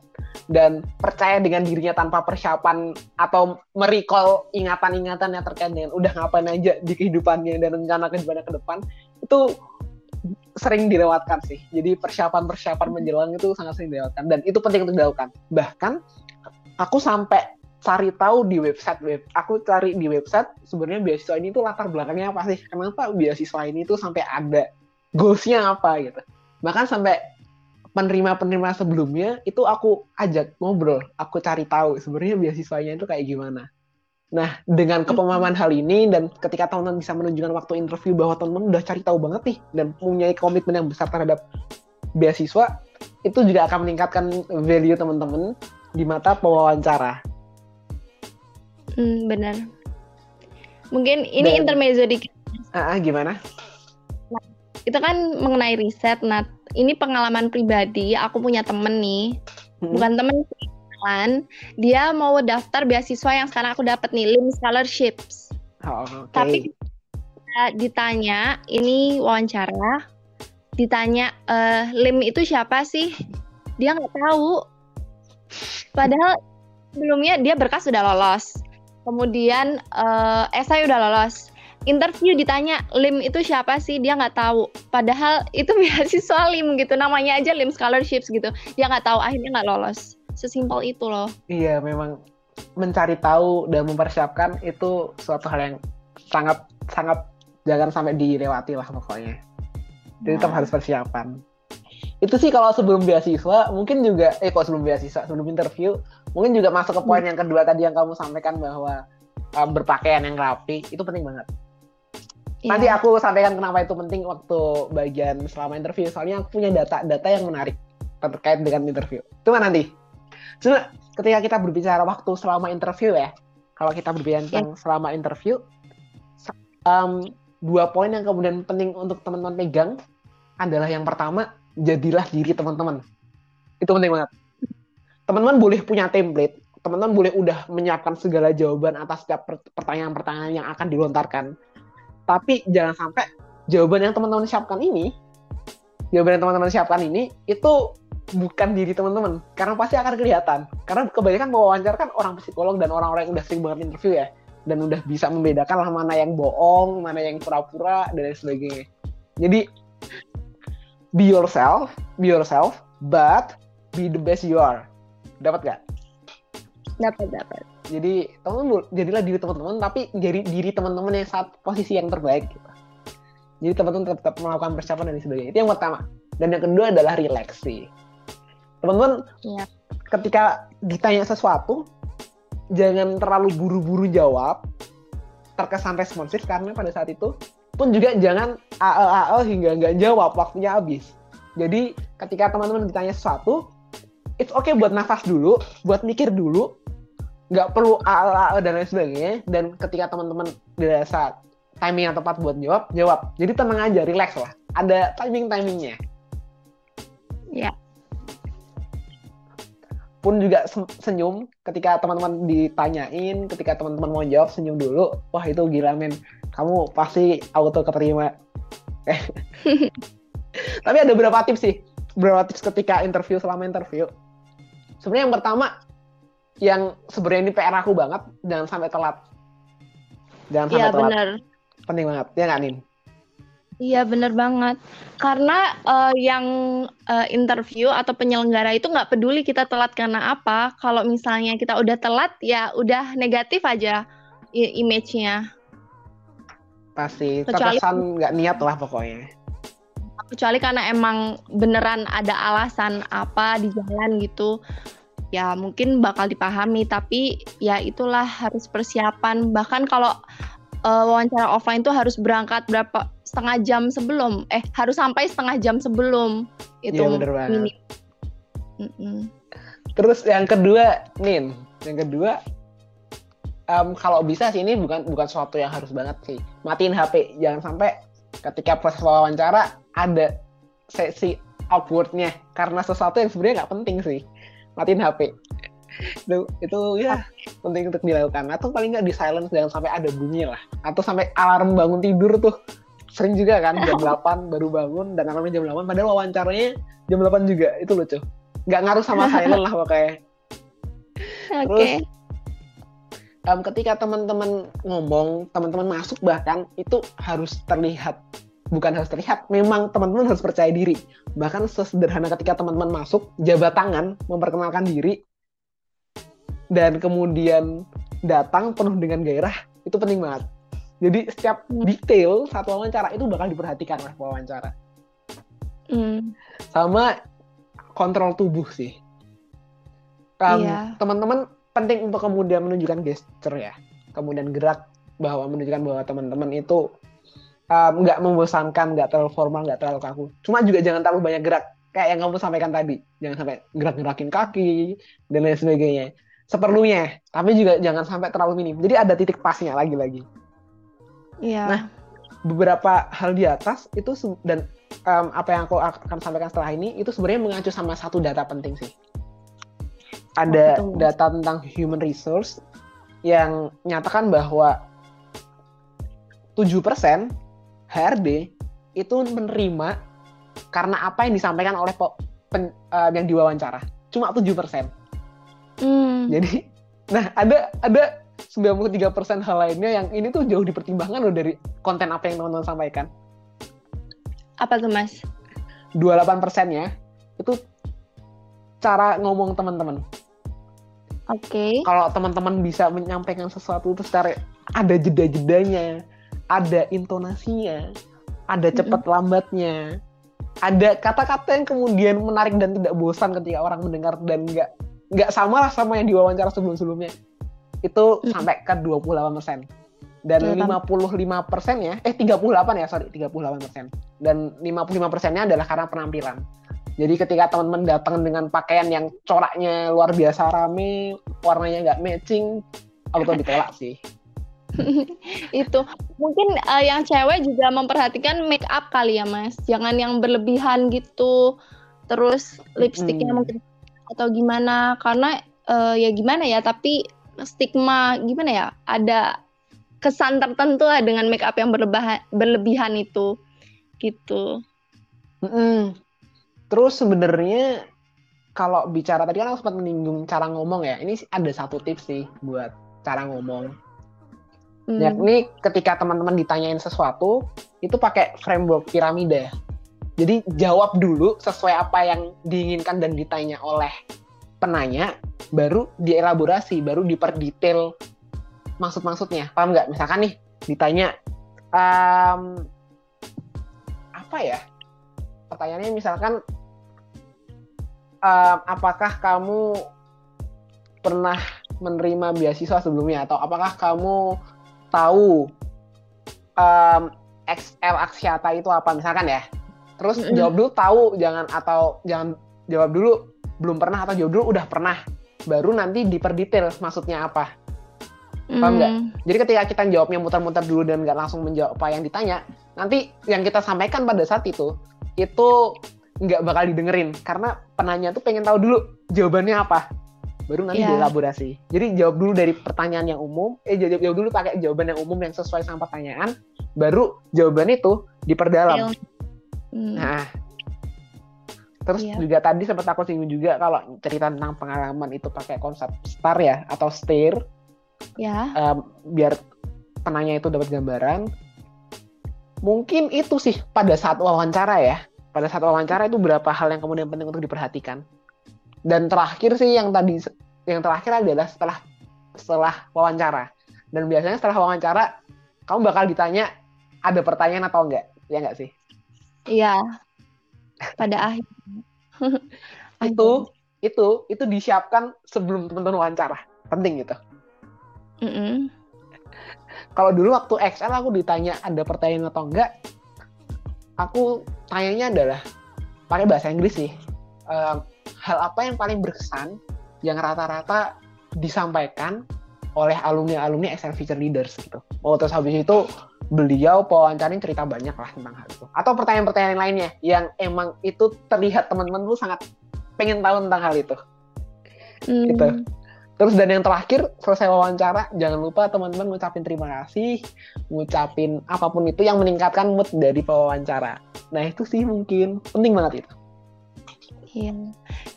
dan percaya dengan dirinya tanpa persiapan atau merecall ingatan-ingatan yang terkait dengan udah ngapain aja di kehidupannya dan rencana kehidupannya ke depan itu sering dilewatkan sih. Jadi persiapan-persiapan menjelang itu sangat sering dilewatkan dan itu penting untuk dilakukan. Bahkan aku sampai cari tahu di website web, aku cari di website sebenarnya beasiswa ini tuh latar belakangnya apa sih? Kenapa beasiswa ini tuh sampai ada goalsnya apa gitu? Bahkan sampai penerima-penerima sebelumnya itu aku ajak ngobrol, aku cari tahu sebenarnya beasiswanya itu kayak gimana. Nah, dengan kepemahaman hal ini dan ketika teman-teman bisa menunjukkan waktu interview bahwa teman-teman udah cari tahu banget nih dan punya komitmen yang besar terhadap beasiswa, itu juga akan meningkatkan value teman-teman di mata pewawancara. Hmm, benar. Mungkin ini Dan- intermezzo dikit. Ah, ah, gimana? Itu kan mengenai riset. Nah, ini pengalaman pribadi. Aku punya temen nih. Hmm. Bukan temen sih, kenalan. Dia mau daftar beasiswa yang sekarang aku dapat nih, LIM Scholarships. Oh, oke. Tapi uh, ditanya, ini wawancara, ditanya eh, LIM itu siapa sih? Dia nggak tahu. Padahal sebelumnya dia berkas sudah lolos. Kemudian eh, esai udah lolos. Interview ditanya LIM itu siapa sih? Dia nggak tahu. Padahal itu beasiswa LIM gitu, namanya aja LIM Scholarships gitu. Dia nggak tahu, akhirnya nggak lolos. Sesimpel itu loh. Iya, memang mencari tahu dan mempersiapkan itu suatu hal yang sangat sangat jangan sampai dilewati lah pokoknya. Jadi tetap Nah. harus persiapan. Itu sih kalau sebelum beasiswa, mungkin juga eh kok sebelum beasiswa, sebelum interview, mungkin juga masuk ke poin yang kedua tadi yang kamu sampaikan bahwa uh, berpakaian yang rapi itu penting banget. Iya. Nanti aku sampaikan kenapa itu penting waktu bagian selama interview. Soalnya aku punya data-data yang menarik terkait dengan interview. Itu nanti. Cuma ketika kita berbicara waktu selama interview ya, kalau kita berbicara tentang selama interview, em, dua poin yang kemudian penting untuk teman-teman pegang adalah yang pertama, jadilah diri teman-teman. Itu penting banget. Teman-teman boleh punya template, teman-teman boleh udah menyiapkan segala jawaban atas setiap per- pertanyaan-pertanyaan yang akan dilontarkan. Tapi jangan sampai jawaban yang teman-teman siapkan ini, jawaban yang teman-teman siapkan ini itu bukan diri teman-teman, karena pasti akan kelihatan. Karena kebanyakan pewawancara kan orang psikolog dan orang-orang yang udah sering banget interview ya, dan udah bisa membedakan lah mana yang bohong, mana yang pura-pura dan lain sebagainya. Jadi be yourself, be yourself, but be the best you are. Dapat gak? dapat dapat. Jadi teman-teman jadilah diri teman-teman, tapi jadi diri teman-teman yang saat posisi yang terbaik. Gitu. Jadi teman-teman tetap, tetap melakukan persiapan dan sebagainya. Itu yang pertama. Dan yang kedua adalah relax sih. Teman-teman, Iya. ketika ditanya sesuatu, jangan terlalu buru-buru jawab, terkesan responsif karena pada saat itu pun juga jangan AE-AE hingga nggak jawab waktunya habis. Jadi ketika teman-teman ditanya sesuatu, it's okay buat nafas dulu, buat mikir dulu, nggak perlu AE-AE dan lain sebagainya. Dan ketika teman-teman dirasa timing yang tepat buat jawab, jawab. Jadi tenang aja, relax lah. Ada timing-timingnya. Ya. Pun juga se- senyum ketika teman-teman ditanyain, ketika teman-teman mau jawab senyum dulu. Wah itu gila men, kamu pasti auto keterima. Tapi ada beberapa tips sih, beberapa tips ketika interview selama interview. Sebenarnya yang pertama, yang sebenarnya ini PR aku banget, jangan sampai telat. Jangan sampai Iya telat. benar. Penting banget, ya nggak Nin? Iya bener banget. Karena eh, yang eh, interview atau penyelenggara itu nggak peduli kita telat karena apa. Kalau misalnya kita udah telat ya udah negatif aja image-nya. Pasti Kecuali- nggak niat lah pokoknya. Kecuali karena emang beneran ada alasan apa di jalan gitu. Ya mungkin bakal dipahami tapi ya itulah harus persiapan. Bahkan kalau uh, wawancara offline itu harus berangkat berapa setengah jam sebelum eh harus sampai setengah jam sebelum itu Iya, bener banget. minim. Mm-mm. Terus yang kedua, Nin, yang kedua, em, kalau bisa sih ini bukan bukan sesuatu yang harus banget sih. Matiin HP, jangan sampai ketika proses wawancara ada sesi awkwardnya karena sesuatu yang sebenarnya nggak penting sih. Matiin HP. Itu, itu ya penting untuk dilakukan. Atau paling nggak di silence jangan sampai ada bunyi lah. Atau sampai alarm bangun tidur tuh sering juga kan jam 8 baru bangun dan alarmnya jam 8 padahal wawancaranya jam 8 juga itu lucu nggak ngaruh sama silent lah pokoknya Oke. Em, ketika teman-teman ngomong, teman-teman masuk bahkan itu harus terlihat bukan harus terlihat, memang teman-teman harus percaya diri. Bahkan sesederhana ketika teman-teman masuk, jabat tangan, memperkenalkan diri, dan kemudian datang penuh dengan gairah, itu penting banget. Jadi setiap detail satu wawancara itu bakal diperhatikan oleh wawancara. Mm, Sama kontrol tubuh sih. Em, Iya. Teman-teman penting untuk kemudian menunjukkan gesture ya, kemudian gerak bahwa menunjukkan bahwa teman-teman itu nggak membosankan, nggak terlalu formal, nggak terlalu kaku. Cuma juga jangan terlalu banyak gerak, kayak yang kamu sampaikan tadi. Jangan sampai gerak-gerakin kaki dan lain sebagainya. Seperlunya, tapi juga jangan sampai terlalu minim. Jadi ada titik pasnya lagi-lagi Iya. Nah, beberapa hal di atas itu dan em, apa yang aku akan sampaikan setelah ini itu sebenarnya mengacu sama satu data penting sih. Ada tuh? data tentang human resource yang nyatakan bahwa 7% HRD itu menerima karena apa yang disampaikan oleh pen- eh, yang diwawancara. Cuma 7%. Mm, Jadi, nah ada ada 93% hal lainnya yang ini tuh jauh dipertimbangkan loh dari konten apa yang teman-teman sampaikan. apa tuh mas? 28 persennya itu cara ngomong teman-teman. Oke. Kalau teman-teman bisa menyampaikan sesuatu itu secara ada jeda-jedanya, ada intonasinya, ada cepat lambatnya, ada kata-kata yang kemudian menarik dan tidak bosan ketika orang mendengar dan nggak nggak sama lah sama yang diwawancara sebelum-sebelumnya. Itu Mm. sampai ke 28 persen. Dan Iya, 55 persennya, eh 38 ya, sorry, 38 persen. Dan 55 persennya adalah karena penampilan. Jadi ketika teman-teman datang dengan pakaian yang coraknya luar biasa rame, warnanya nggak matching, auto ditolak sih. itu mungkin eh, yang cewek juga memperhatikan make up kali ya mas jangan yang berlebihan gitu terus lipstiknya Mm. mungkin atau gimana karena eh, ya gimana ya tapi stigma gimana ya ada kesan tertentu lah dengan make up yang berlebihan berlebihan itu gitu Mm-mm. Terus sebenarnya kalau bicara tadi kan aku sempat menyinggung cara ngomong ya. Ini ada satu tips sih buat cara ngomong. Hmm, Yakni ketika teman-teman ditanyain sesuatu, itu pakai framework piramida. Jadi jawab dulu sesuai apa yang diinginkan dan ditanya oleh penanya, baru dielaborasi, baru diperdetail maksud-maksudnya. Paham nggak? Misalkan nih ditanya em, apa ya? Pertanyaannya misalkan em, apakah kamu pernah menerima beasiswa sebelumnya atau apakah kamu tahu em, XL Aksiata itu apa misalkan ya terus Mm-mm. jawab dulu tahu jangan atau jangan jawab dulu belum pernah atau jawab dulu udah pernah. Baru nanti diperdetail maksudnya apa. Paham nggak? hmm, jadi ketika kita jawabnya muter-muter dulu dan nggak langsung menjawab apa yang ditanya nanti yang kita sampaikan pada saat itu itu nggak bakal didengerin. Karena penanya tuh pengen tahu dulu jawabannya apa. Baru nanti Iya. dielaborasi. Jadi jawab dulu dari pertanyaan yang umum eh jawab, jawab dulu pakai jawaban yang umum yang sesuai sama pertanyaan. Baru jawaban itu diperdalam hmm, nah terus Iya. juga tadi sempat aku singgung juga kalau cerita tentang pengalaman itu pakai konsep star ya atau stir. Ya. Em, biar penanya itu dapat gambaran. Mungkin itu sih pada saat wawancara ya. Pada saat wawancara itu berapa hal yang kemudian penting untuk diperhatikan. Dan terakhir sih yang tadi yang terakhir adalah setelah setelah wawancara. Dan biasanya setelah wawancara kamu bakal ditanya ada pertanyaan atau enggak? Ya enggak sih iya pada akhir itu itu itu disiapkan sebelum teman-teman wawancara penting gitu Mm-mm. kalau dulu waktu XL aku ditanya ada pertanyaan atau enggak, aku tanyanya adalah pakai bahasa Inggris sih. Uh, hal apa yang paling berkesan yang rata-rata disampaikan oleh alumni-alumni Excel Future Leaders gitu. Oh, terus habis itu beliau pewawancarin cerita banyak lah tentang hal itu. Atau pertanyaan-pertanyaan lainnya yang emang itu terlihat teman-teman tuh sangat pengen tahu tentang hal itu. Hmm. Gitu. Terus dan yang terakhir selesai wawancara jangan lupa teman-teman ngucapin terima kasih, ngucapin apa pun itu yang meningkatkan mood dari pewawancara. Nah itu sih mungkin penting banget itu. Iya.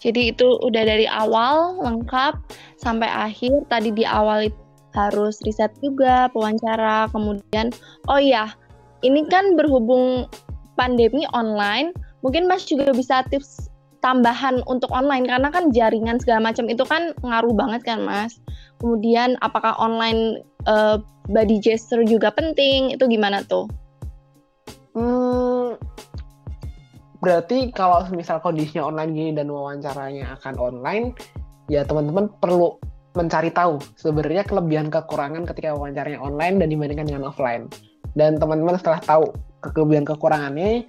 Jadi itu udah dari awal lengkap sampai akhir. Tadi di awal itu harus riset juga pewawancara, kemudian oh iya, ini kan berhubung pandemi online, mungkin Mas juga bisa tips tambahan untuk online karena kan jaringan segala macam itu kan ngaruh banget kan mas. Kemudian apakah online uh, body gesture juga penting? Itu gimana tuh? Hmm, berarti kalau misal kondisinya online gini dan wawancaranya akan online, ya teman-teman perlu mencari tahu sebenarnya kelebihan kekurangan ketika wawancaranya online dan dibandingkan dengan offline. Dan teman-teman setelah tahu kelebihan kekurangannya,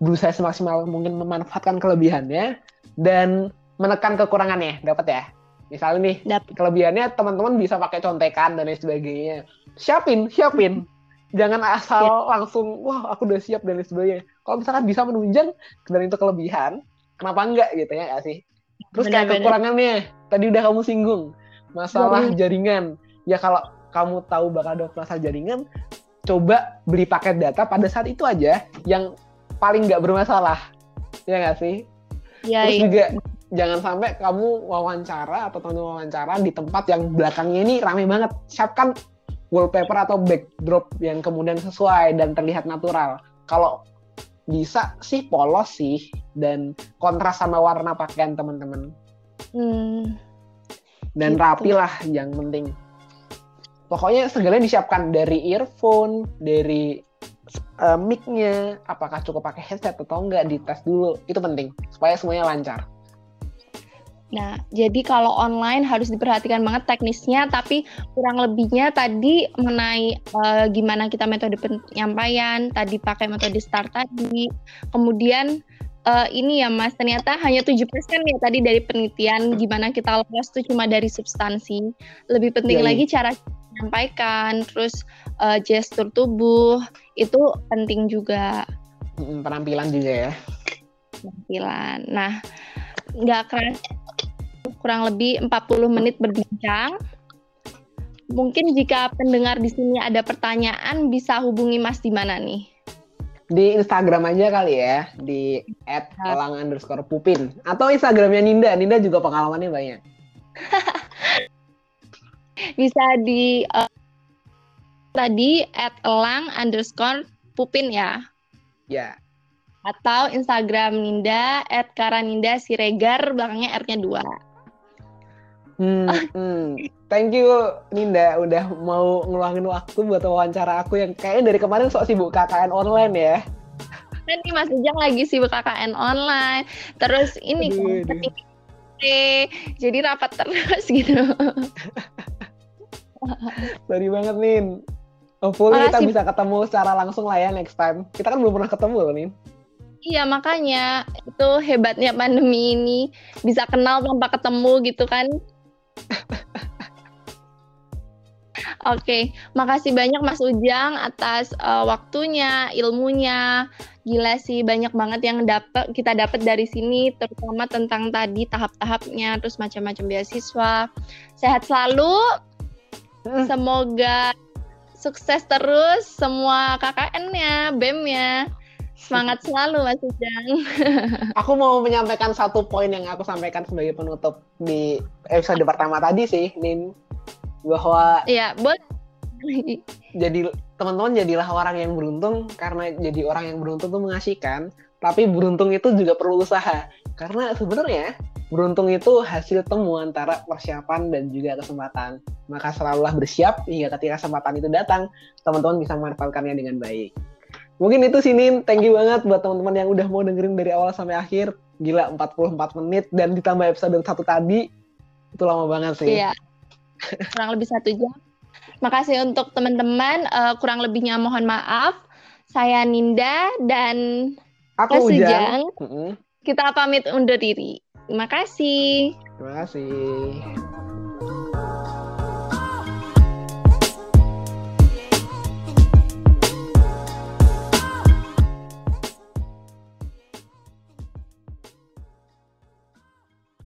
berusaha semaksimal mungkin memanfaatkan kelebihannya dan menekan kekurangannya. Dapat ya? Misalnya nih dapat. kelebihannya teman-teman bisa pakai contekan dan lain sebagainya. Siapin siapin. Jangan asal ya. langsung wah aku udah siap dan lain sebagainya. Kalau misalkan bisa menunjang dan itu kelebihan kenapa enggak gitu ya gak sih? Terus benar, kayak kekurangannya tadi udah kamu singgung masalah jaringan. Ya kalau kamu tahu bakal ada masalah jaringan coba beli paket data pada saat itu aja yang paling nggak bermasalah. Ya nggak sih? Ya, terus iya. juga jangan sampai kamu wawancara atau tanya wawancara di tempat yang belakangnya ini rame banget. Siapkan wallpaper atau backdrop yang kemudian sesuai dan terlihat natural. Kalau bisa sih polos sih dan kontras sama warna pakaian teman-teman. Hmm, dan gitu. rapi lah yang penting pokoknya segalanya disiapkan dari earphone dari uh, mic-nya apakah cukup pakai headset atau enggak dites dulu itu penting supaya semuanya lancar. Nah, jadi kalau online harus diperhatikan banget teknisnya, tapi kurang lebihnya tadi mengenai uh, gimana kita metode penyampaian, tadi pakai metode start tadi, kemudian uh, ini ya Mas, ternyata hanya 7% ya tadi dari penelitian gimana kita lolos itu cuma dari substansi. Lebih penting ya, lagi cara menyampaikan, terus uh, gestur tubuh itu penting juga. Penampilan juga ya. Penampilan. Nah, nggak keras kurang lebih 40 menit berbincang. Mungkin jika pendengar di sini ada pertanyaan bisa hubungi Mas di mana nih? Di Instagram aja kali ya, di @elang underscore pupin atau Instagramnya Ninda. Ninda juga pengalamannya banyak. bisa di uh, tadi elang underscore pupin ya. Ya. Atau Instagram Ninda Karaninda Siregar belakangnya R-nya dua. Hmm, hmm. Thank you Ninda udah mau ngeluangin waktu buat wawancara aku yang kayaknya dari kemarin sok sibuk KKN online ya. Nanti Mas Ujang lagi sibuk KKN online. Terus ini aduh, aduh. jadi rapat terus gitu. Sorry banget Nin. Hopefully Makasih. kita bisa ketemu secara langsung lah ya next time. Kita kan belum pernah ketemu loh, Nin. Iya, makanya itu hebatnya pandemi ini bisa kenal tanpa ketemu gitu kan. Oke, okay. makasih banyak Mas Ujang atas uh, waktunya, ilmunya. Gila sih banyak banget yang dapat kita dapat dari sini terutama tentang tadi tahap-tahapnya terus macam-macam beasiswa. Sehat selalu. Semoga sukses terus semua KKN-nya, BEM-nya. Semangat selalu Mas Ujang. aku mau menyampaikan satu poin yang aku sampaikan sebagai penutup di episode pertama tadi sih, Nin. Bahwa Iya, boleh. jadi teman-teman jadilah orang yang beruntung karena jadi orang yang beruntung itu mengasihkan, tapi beruntung itu juga perlu usaha. Karena sebenarnya Beruntung itu hasil temu antara persiapan dan juga kesempatan. Maka selalulah bersiap hingga ketika kesempatan itu datang, teman-teman bisa memanfaatkannya dengan baik mungkin itu sih Nin. Thank you banget buat teman-teman yang udah mau dengerin dari awal sampai akhir. Gila 44 menit. Dan ditambah episode satu tadi. Itu lama banget sih. Iya. Kurang lebih satu jam. Makasih untuk teman-teman. Uh, kurang lebihnya mohon maaf. Saya Ninda dan aku Ujang. Mm -hmm. kita pamit undur diri. Terima kasih. Terima kasih.